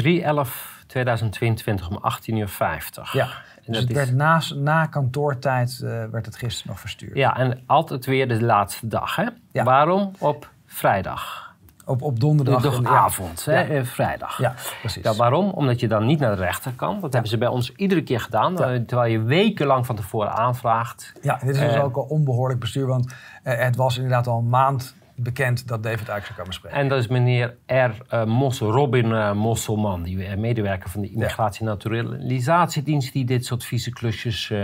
[SPEAKER 2] 3-11-2022 om 18.50 uur.
[SPEAKER 1] Ja. Dus het werd na, na kantoortijd uh, werd het gisteren nog verstuurd.
[SPEAKER 2] Ja, en altijd weer de laatste dag. Hè? Ja. Waarom? Op vrijdag.
[SPEAKER 1] Op, op donderdag.
[SPEAKER 2] Donderdagavond, ja. hè? Ja. vrijdag.
[SPEAKER 1] Ja, precies.
[SPEAKER 2] Ja, waarom? Omdat je dan niet naar de rechter kan. Dat hebben ze bij ons iedere keer gedaan. Terwijl je wekenlang van tevoren aanvraagt.
[SPEAKER 1] Ja, dit is dus ook al onbehoorlijk bestuur. Want uh, het was inderdaad al een maand bekend dat David Icke zou komen spreken.
[SPEAKER 2] En dat is meneer R. Uh, Mossel, Robin uh, Mosselman, die uh, medewerker van de Immigratie- en Naturalisatiedienst, die dit soort vieze klusjes uh,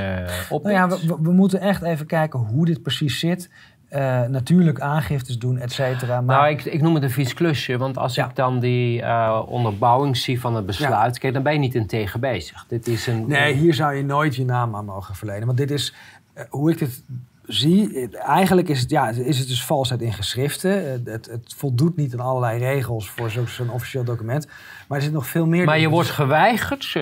[SPEAKER 1] Nou ja, we, we, moeten echt even kijken hoe dit precies zit. uh, natuurlijk aangiftes doen, et cetera.
[SPEAKER 2] Maar... Nou, ik, ik noem het een vies klusje, want als ik dan die uh, onderbouwing zie van het besluit, kijk, dan ben je niet in tegen bezig. Dit is een,
[SPEAKER 1] nee, hier zou je nooit je naam aan mogen verlenen. Want dit is, uh, hoe ik het zie, eigenlijk is het, ja, is het dus valsheid in geschriften. Het, het voldoet niet aan allerlei regels voor zo'n officieel document. Maar er zit nog veel meer...
[SPEAKER 2] Maar je wordt geweigerd.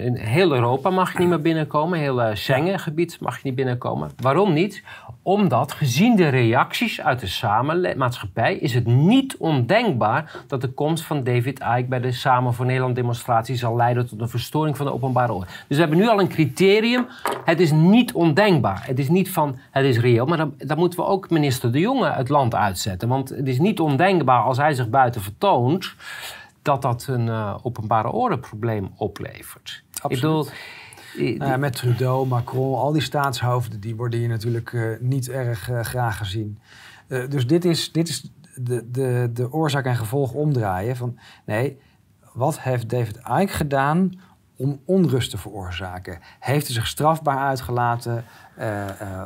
[SPEAKER 2] in heel Europa mag je niet meer binnenkomen. Heel Schengengebied mag je niet binnenkomen. Waarom niet? Omdat, gezien de reacties uit de samenmaatschappij, is het niet ondenkbaar dat de komst van David Icke bij de Samen voor Nederland demonstratie zal leiden tot een verstoring van de openbare orde. Dus we hebben nu al een criterium. Het is niet ondenkbaar. Het is niet van het is reëel, maar dan, dan moeten we ook minister De Jonge het land uitzetten. Want het is niet ondenkbaar als hij zich buiten vertoont dat dat een uh, openbare ordeprobleem oplevert.
[SPEAKER 1] Absoluut. Ik bedoel, nou met Trudeau, Macron, al die staatshoofden, die worden hier natuurlijk uh, niet erg uh, graag gezien. Dus dit is, dit is de, de, de oorzaak en gevolg omdraaien van nee, wat heeft David Icke gedaan om onrust te veroorzaken? Heeft hij zich strafbaar uitgelaten? Uh, uh,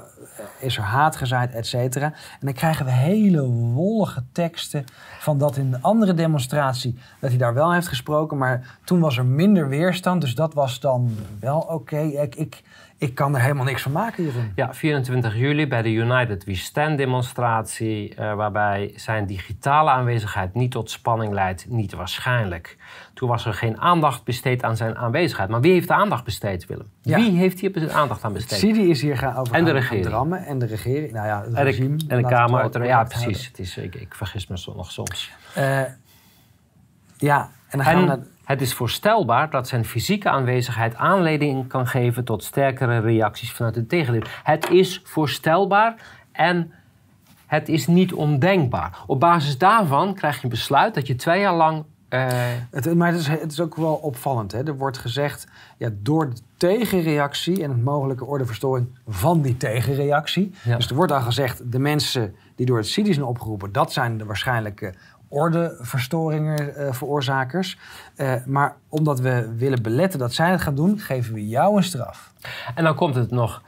[SPEAKER 1] is er haat gezaaid, et cetera? En dan krijgen we hele wollige teksten van dat in de andere demonstratie dat hij daar wel heeft gesproken, maar toen was er minder weerstand, dus dat was dan wel oké. Ik, ik, ik kan er helemaal niks van maken hierin.
[SPEAKER 2] Ja, 24 juli bij de United We Stand demonstratie, uh, waarbij zijn digitale aanwezigheid niet tot spanning leidt, niet waarschijnlijk. Toen was er geen aandacht besteed aan zijn aanwezigheid. Maar wie heeft de aandacht besteed, Willem? Wie heeft hier aandacht aan besteed?
[SPEAKER 1] Sidi is hier gaan over en de regering. drammen en de regering. Nou ja, het
[SPEAKER 2] en de,
[SPEAKER 1] regime.
[SPEAKER 2] En de Kamer. Ja, precies. Het is, ik, ik vergis me nog soms. Uh,
[SPEAKER 1] ja, en dan gaan we naar
[SPEAKER 2] het is voorstelbaar dat zijn fysieke aanwezigheid aanleiding kan geven tot sterkere reacties vanuit het tegendeel. Het is voorstelbaar en het is niet ondenkbaar. Op basis daarvan krijg je een besluit dat je twee jaar lang. Uh...
[SPEAKER 1] Het, maar het is, het is, ook wel opvallend. Hè? Er wordt gezegd, ja, door de tegenreactie en het mogelijke ordeverstoring van die tegenreactie. Dus er wordt al gezegd, de mensen die door het CIDI zijn opgeroepen, dat zijn de waarschijnlijke ordeverstoringen uh, veroorzakers. Uh, maar omdat we willen beletten dat zij het gaan doen, geven we jou een straf.
[SPEAKER 2] En dan komt het nog.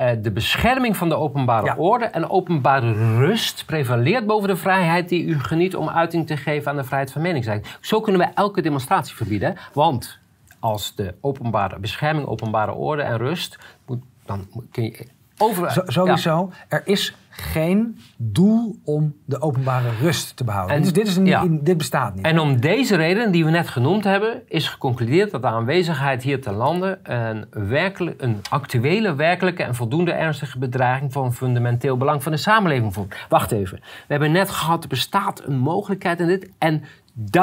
[SPEAKER 2] Uh, de bescherming van de openbare orde en openbare rust prevaleert boven de vrijheid die u geniet om uiting te geven aan de vrijheid van meningsuiting. Zo kunnen we elke demonstratie verbieden. Want als de openbare bescherming, openbare orde en rust, moet, dan kun je over,
[SPEAKER 1] sowieso. Er is geen doel om de openbare rust te behouden. En, dus dit, is een, dit bestaat niet.
[SPEAKER 2] En om deze reden die we net genoemd hebben, is geconcludeerd dat de aanwezigheid hier te landen een, werkelijk, een actuele, werkelijke en voldoende ernstige bedreiging van fundamenteel belang van de samenleving vormt. Wacht even. We hebben net gehad, er bestaat een mogelijkheid in dit. En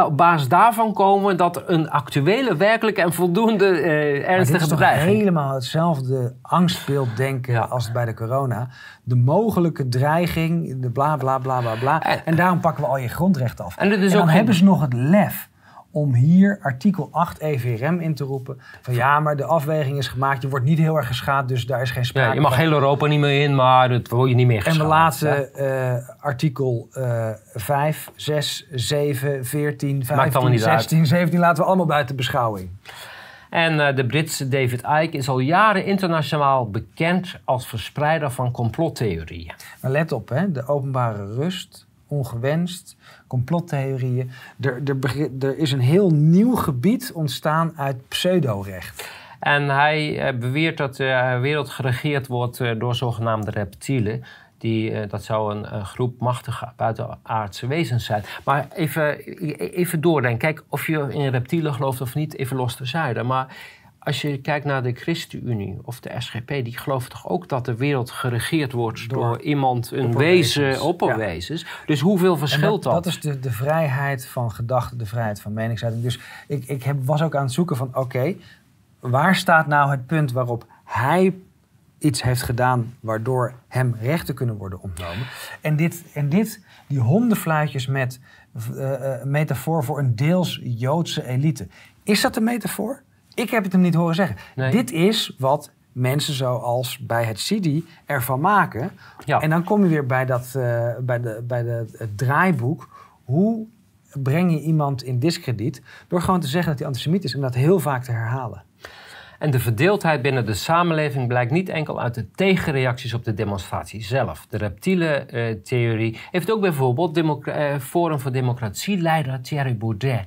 [SPEAKER 2] op basis daarvan komen dat een actuele, werkelijke en voldoende uh, ernstige bedreiging.
[SPEAKER 1] Is helemaal hetzelfde angstbeeld denken als bij de corona. De mogelijke dreiging, de bla bla bla bla bla. En, daarom pakken we al je grondrechten af. En, en dan hebben ze nog het lef om hier artikel 8 EVRM in te roepen. Van ja, maar de afweging is gemaakt. Je wordt niet heel erg geschaad, dus daar is geen sprake
[SPEAKER 2] ja, Je mag heel Europa niet meer in, maar dat word je niet meer geschaad.
[SPEAKER 1] En we laten uh, artikel uh, 5, 6, 7, 14, 15, 16, uit. 17... laten we allemaal buiten beschouwing.
[SPEAKER 2] En uh, de Britse David Icke is al jaren internationaal bekend als verspreider van complottheorieën.
[SPEAKER 1] Maar let op, hè, de openbare rust, ongewenst, complottheorieën. Er, er, er is een heel nieuw gebied ontstaan uit pseudorecht.
[SPEAKER 2] En hij uh, beweert dat de wereld geregeerd wordt uh, door zogenaamde reptielen. Die, dat zou een groep machtige buitenaardse wezens zijn. Maar even, even doordenken. Kijk, of je in reptielen gelooft of niet, even los terzijde. Maar als je kijkt naar de ChristenUnie of de SGP, die geloven toch ook dat de wereld geregeerd wordt door, iemand, een wezen, opperwezens. Dus hoeveel verschilt
[SPEAKER 1] dat,
[SPEAKER 2] dat?
[SPEAKER 1] Dat is de, de vrijheid van gedachte, de vrijheid van meningsuiting. Dus ik, ik heb, was ook aan het zoeken van, oké, waar staat nou het punt waarop hij iets heeft gedaan waardoor hem rechten kunnen worden ontnomen? En dit, en dit die hondenfluitjes met uh, metafoor voor een deels Joodse elite. Is dat een metafoor? Ik heb het hem niet horen zeggen. Dit is wat mensen zoals bij het CD ervan maken. Ja. En dan kom je weer bij, dat, uh, bij, de, bij de, het draaiboek. Hoe breng je iemand in discrediet? Door gewoon te zeggen dat hij antisemiet is en dat heel vaak te herhalen.
[SPEAKER 2] En de verdeeldheid binnen de samenleving blijkt niet enkel uit de tegenreacties op de demonstratie zelf. De reptiele uh, theorie heeft ook bijvoorbeeld uh, Forum voor Democratie-leider Thierry Baudet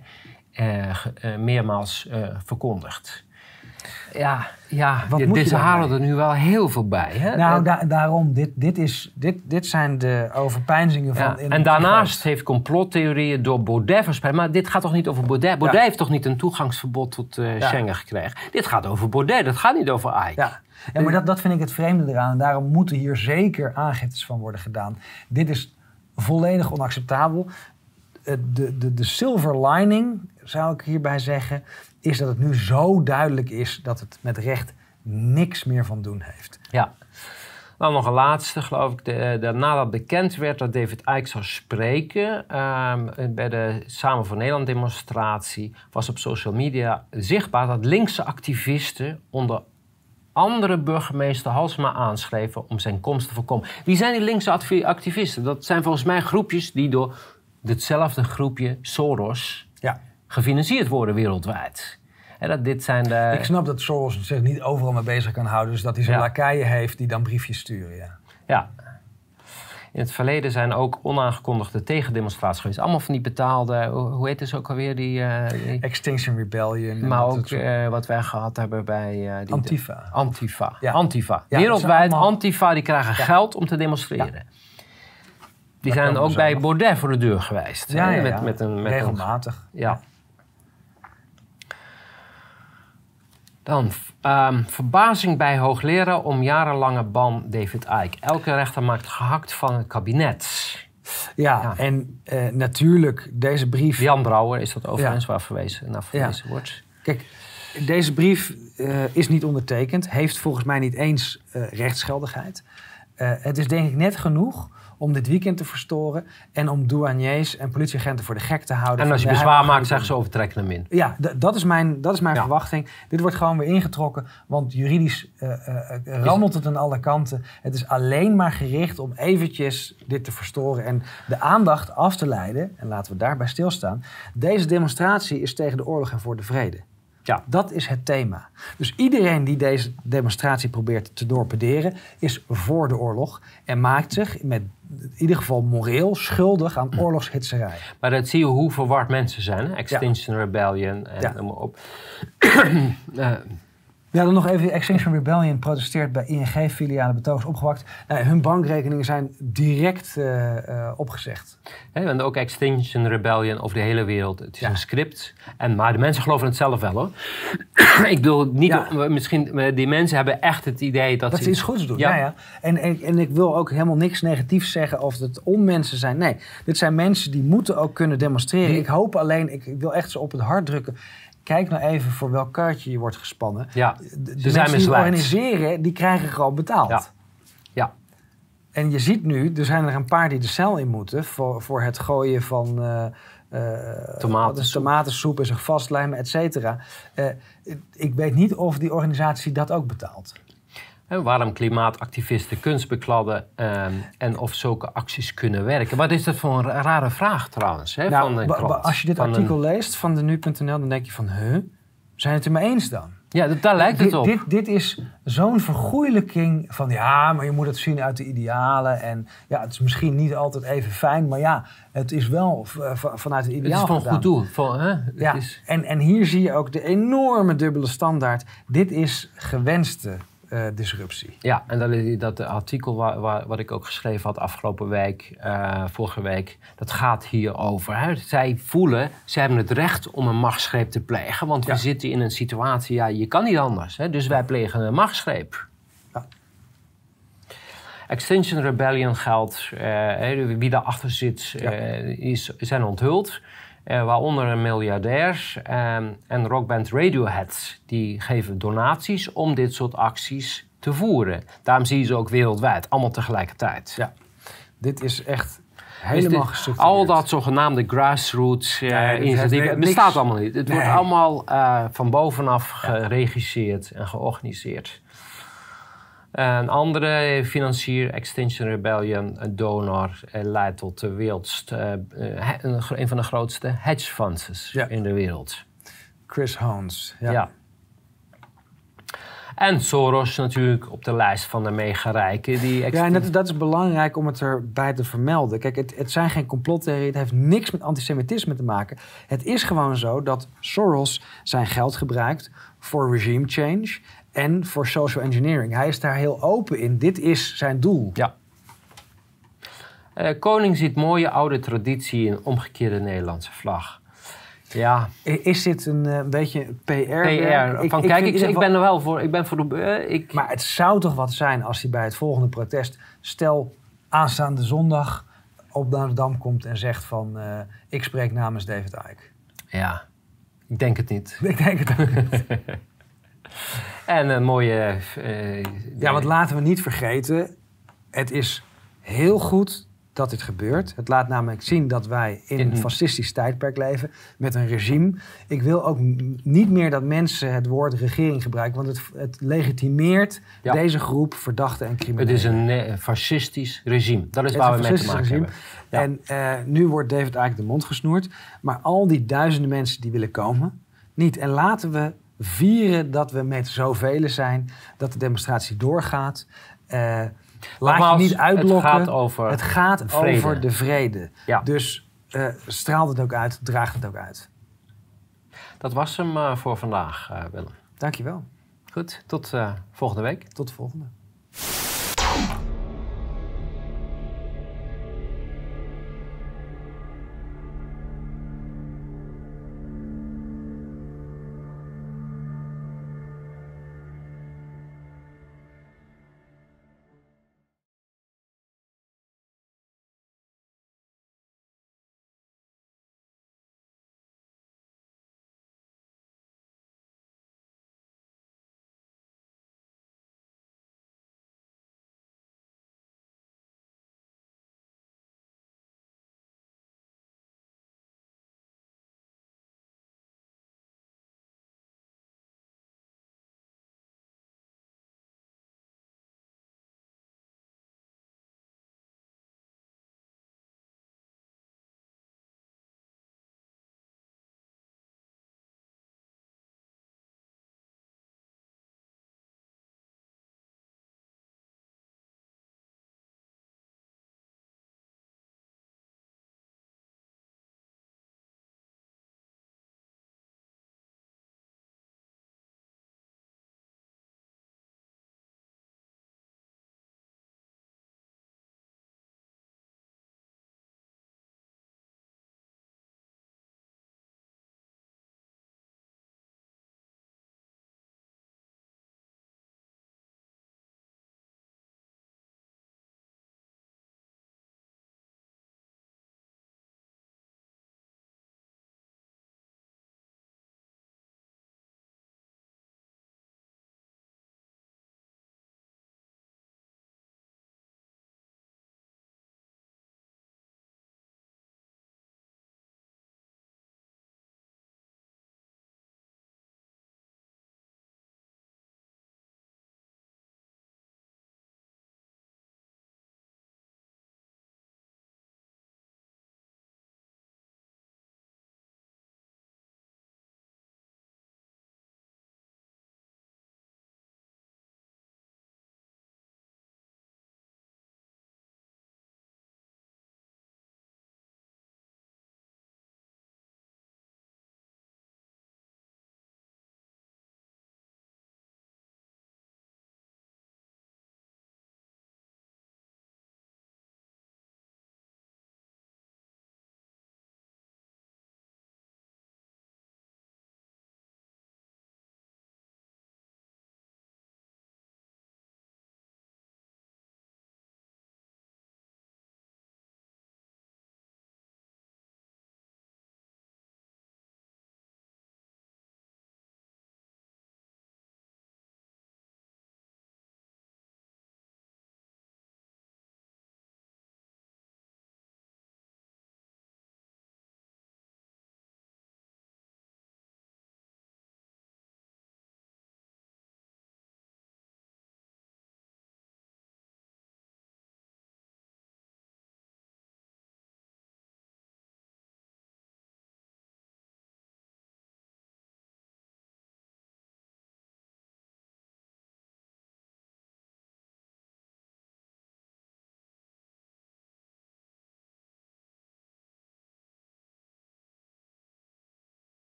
[SPEAKER 2] meermaals verkondigd. Ja, ja Wat dit, ze halen er nu wel heel veel bij. Hè?
[SPEAKER 1] Nou, da daarom, dit, dit, is, dit, dit zijn de overpeinzingen van... Ja,
[SPEAKER 2] en daarnaast heeft complottheorieën door Baudet verspreid. Maar dit gaat toch niet over Baudet? Baudet heeft toch niet een toegangsverbod tot uh, Schengen gekregen? Dit gaat over Baudet, dat gaat niet over Ike.
[SPEAKER 1] Ja. Ja, maar dat, dat vind ik het vreemde eraan. En daarom moeten hier zeker aangiftes van worden gedaan. Dit is volledig onacceptabel. Eh, de, de, de silver lining, zou ik hierbij zeggen is dat het nu zo duidelijk is dat het met recht niks meer van doen heeft.
[SPEAKER 2] Ja. Dan nog een laatste, geloof ik. De, de, nadat bekend werd dat David Icke zou spreken ehm, bij de Samen voor Nederland demonstratie, was op social media zichtbaar dat linkse activisten onder andere burgemeester Halsma aanschreven om zijn komst te voorkomen. Wie zijn die linkse activisten? Dat zijn volgens mij groepjes die door hetzelfde groepje Soros ja gefinancierd worden wereldwijd. En dat dit zijn de...
[SPEAKER 1] Ik snap dat Soros zich niet overal mee bezig kan houden. Dus dat hij zijn ja. lakeien heeft die dan briefjes sturen. Ja.
[SPEAKER 2] ja. In het verleden zijn ook onaangekondigde tegendemonstraties geweest. Allemaal van die betaalde, hoe heet het ook alweer? Die, uh,
[SPEAKER 1] Extinction Rebellion.
[SPEAKER 2] Maar ook uh, wat wij gehad hebben bij... Uh,
[SPEAKER 1] die Antifa.
[SPEAKER 2] Antifa. Ja. Antifa. Wereldwijd, Antifa, die krijgen geld om te demonstreren. Die zijn ook bij Baudet voor de deur geweest.
[SPEAKER 1] Ja, ja, met, met een, met Regelmatig.
[SPEAKER 2] ja. Dan um, verbazing bij hoogleraar om jarenlange ban David Icke. Elke rechter maakt gehakt van het kabinet.
[SPEAKER 1] Ja, en uh, natuurlijk deze brief...
[SPEAKER 2] Jan Brouwer is dat overigens waar verwezen, naar verwezen wordt.
[SPEAKER 1] Kijk, deze brief uh, is niet ondertekend. Heeft volgens mij niet eens uh, rechtsgeldigheid. het is denk ik net genoeg om dit weekend te verstoren en om douaniers en politieagenten voor de gek te houden.
[SPEAKER 2] En als je bezwaar maakt, zeggen ze overtrekken hem in.
[SPEAKER 1] Ja, dat is mijn, dat is mijn verwachting. Dit wordt gewoon weer ingetrokken, want juridisch uh, uh, rammelt het aan alle kanten. Het is alleen maar gericht om eventjes dit te verstoren en de aandacht af te leiden. En laten we daarbij stilstaan. Deze demonstratie is tegen de oorlog en voor de vrede. Ja. Dat is het thema. Dus iedereen die deze demonstratie probeert te dorpederen, is voor de oorlog en maakt zich met in ieder geval moreel schuldig aan oorlogshitserij.
[SPEAKER 2] Maar dat zie je hoe verward mensen zijn. Hè? Extinction Rebellion en ja. noem maar op.
[SPEAKER 1] uh, Ja, dan nog even. Extinction Rebellion protesteert bij ING-filialen betogers opgewakt. Nou, hun bankrekeningen zijn direct uh, uh, opgezegd.
[SPEAKER 2] en ook Extinction Rebellion over de hele wereld. Het is een script. En, maar de mensen geloven het zelf wel hoor. ik bedoel, niet, ja. misschien, die mensen hebben echt het idee dat,
[SPEAKER 1] dat ze, iets goeds doen. Ja. ja, En, en, en, ik wil ook helemaal niks negatiefs zeggen of het onmensen zijn. Nee, dit zijn mensen die moeten ook kunnen demonstreren. Ik hoop alleen, ik wil echt zo op het hart drukken kijk nou even voor welk kaartje je wordt gespannen. Ja, de, de mensen die organiseren, die krijgen gewoon betaald.
[SPEAKER 2] Ja. ja.
[SPEAKER 1] En je ziet nu, er zijn er een paar die de cel in moeten voor, voor het gooien van uh, uh, tomatensoep. tomatensoep en zich vastlijmen, et cetera. Uh, ik weet niet of die organisatie dat ook betaalt
[SPEAKER 2] waarom klimaatactivisten kunst bekladden ehm, en of zulke acties kunnen werken. Wat is dat voor een rare vraag trouwens? Hè,
[SPEAKER 1] nou, van krant, als je dit artikel leest van de nu.nl, dan denk je van, huh, zijn het er mee eens dan?
[SPEAKER 2] Ja, daar lijkt het op.
[SPEAKER 1] Dit, dit is zo'n vergoeilijking van ja, maar je moet het zien uit de idealen. En ja, het is misschien niet altijd even fijn, maar ja, het is wel vanuit het ideaal.
[SPEAKER 2] Het is van goed doel. Van, hè?
[SPEAKER 1] Ja, is... en, en hier zie je ook de enorme dubbele standaard. Dit is gewenste uh, disruptie.
[SPEAKER 2] Ja, en dat, dat artikel waar, waar, wat ik ook geschreven had afgelopen week, uh, vorige week, dat gaat hierover. Hè. Zij voelen, ze hebben het recht om een machtsgreep te plegen, want we zitten in een situatie, ja, je kan niet anders. Hè, dus wij plegen een machtsgreep. Ja. Extinction Rebellion geldt, uh, wie daarachter zit, is, zijn onthuld. Uh, waaronder miljardairs um, en rockband Radiohead. Die geven donaties om dit soort acties te voeren. Daarom zie je ze ook wereldwijd, allemaal tegelijkertijd.
[SPEAKER 1] Ja, dit is echt helemaal
[SPEAKER 2] dit, Al dat zogenaamde grassroots uh, nee, initiatieven, het bestaat allemaal niet. Het wordt allemaal uh, van bovenaf geregisseerd en georganiseerd. Een andere financier, Extinction Rebellion, een donor, eh, leidt tot de wereldst, uh, een van de grootste hedge funds in de wereld.
[SPEAKER 1] Chris Hans, ja. ja.
[SPEAKER 2] En Soros natuurlijk op de lijst van de megarijken. Die
[SPEAKER 1] Ja, en dat, dat, is belangrijk om het erbij te vermelden. Kijk, het, het zijn geen complottheorieën. Het heeft niks met antisemitisme te maken. Het is gewoon zo dat Soros zijn geld gebruikt voor regime change en voor social engineering. Hij is daar heel open in. Dit is zijn doel.
[SPEAKER 2] Ja. Uh, koning ziet mooie oude traditie in omgekeerde Nederlandse vlag. Ja.
[SPEAKER 1] Is dit een, uh, beetje PR?
[SPEAKER 2] PR. Van, kijk, ik, ik, ben er wel voor. Ik ben voor de. Uh, ik...
[SPEAKER 1] Maar het zou toch wat zijn als hij bij het volgende protest, stel aanstaande zondag, op naar de Dam komt en zegt van, ik spreek namens David Icke.
[SPEAKER 2] Ja, ik denk het niet.
[SPEAKER 1] Ik denk het ook niet.
[SPEAKER 2] en een mooie.
[SPEAKER 1] ja, want laten we niet vergeten, het is heel goed dat dit gebeurt. Het laat namelijk zien dat wij in een fascistisch tijdperk leven met een regime. Ik wil ook niet meer dat mensen het woord regering gebruiken, want het, het legitimeert deze groep verdachten en criminelen.
[SPEAKER 2] Het is een eh, fascistisch regime. Dat is waar we mee te maken regime.
[SPEAKER 1] hebben. En uh, nu wordt David eigenlijk de mond gesnoerd. Maar al die duizenden mensen die willen komen, niet. En laten we vieren dat we met zoveel zijn, dat de demonstratie doorgaat. Uh, Laat je niet uitblokken.
[SPEAKER 2] Het gaat over,
[SPEAKER 1] het gaat over de vrede. Ja. Dus uh, straalt het ook uit, draagt het ook uit.
[SPEAKER 2] Dat was hem uh, voor vandaag, Willem.
[SPEAKER 1] Dankjewel.
[SPEAKER 2] Goed, tot volgende week.
[SPEAKER 1] Tot de volgende.